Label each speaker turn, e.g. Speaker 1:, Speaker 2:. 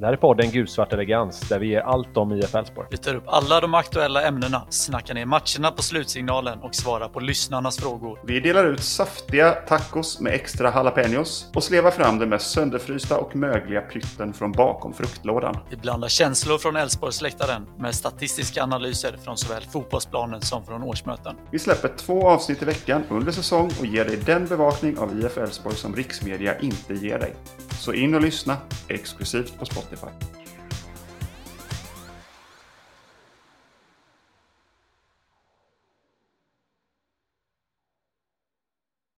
Speaker 1: Det här är podden Gulsvart Elegans där vi ger allt om IF Elfsborg.
Speaker 2: Vi tar upp alla de aktuella ämnena, snackar ner matcherna på slutsignalen och svarar på lyssnarnas frågor.
Speaker 3: Vi delar ut saftiga tacos med extra jalapenos och slevar fram den mest sönderfrysta och mögliga pytten från bakom fruktlådan.
Speaker 2: Vi blandar känslor från Elfsborgsläktaren med statistiska analyser från såväl fotbollsplanen som från årsmöten.
Speaker 3: Vi släpper två avsnitt i veckan under säsong och ger dig den bevakning av IF Elfsborg som riksmedia inte ger dig. Så in och lyssna, exklusivt på Spotify.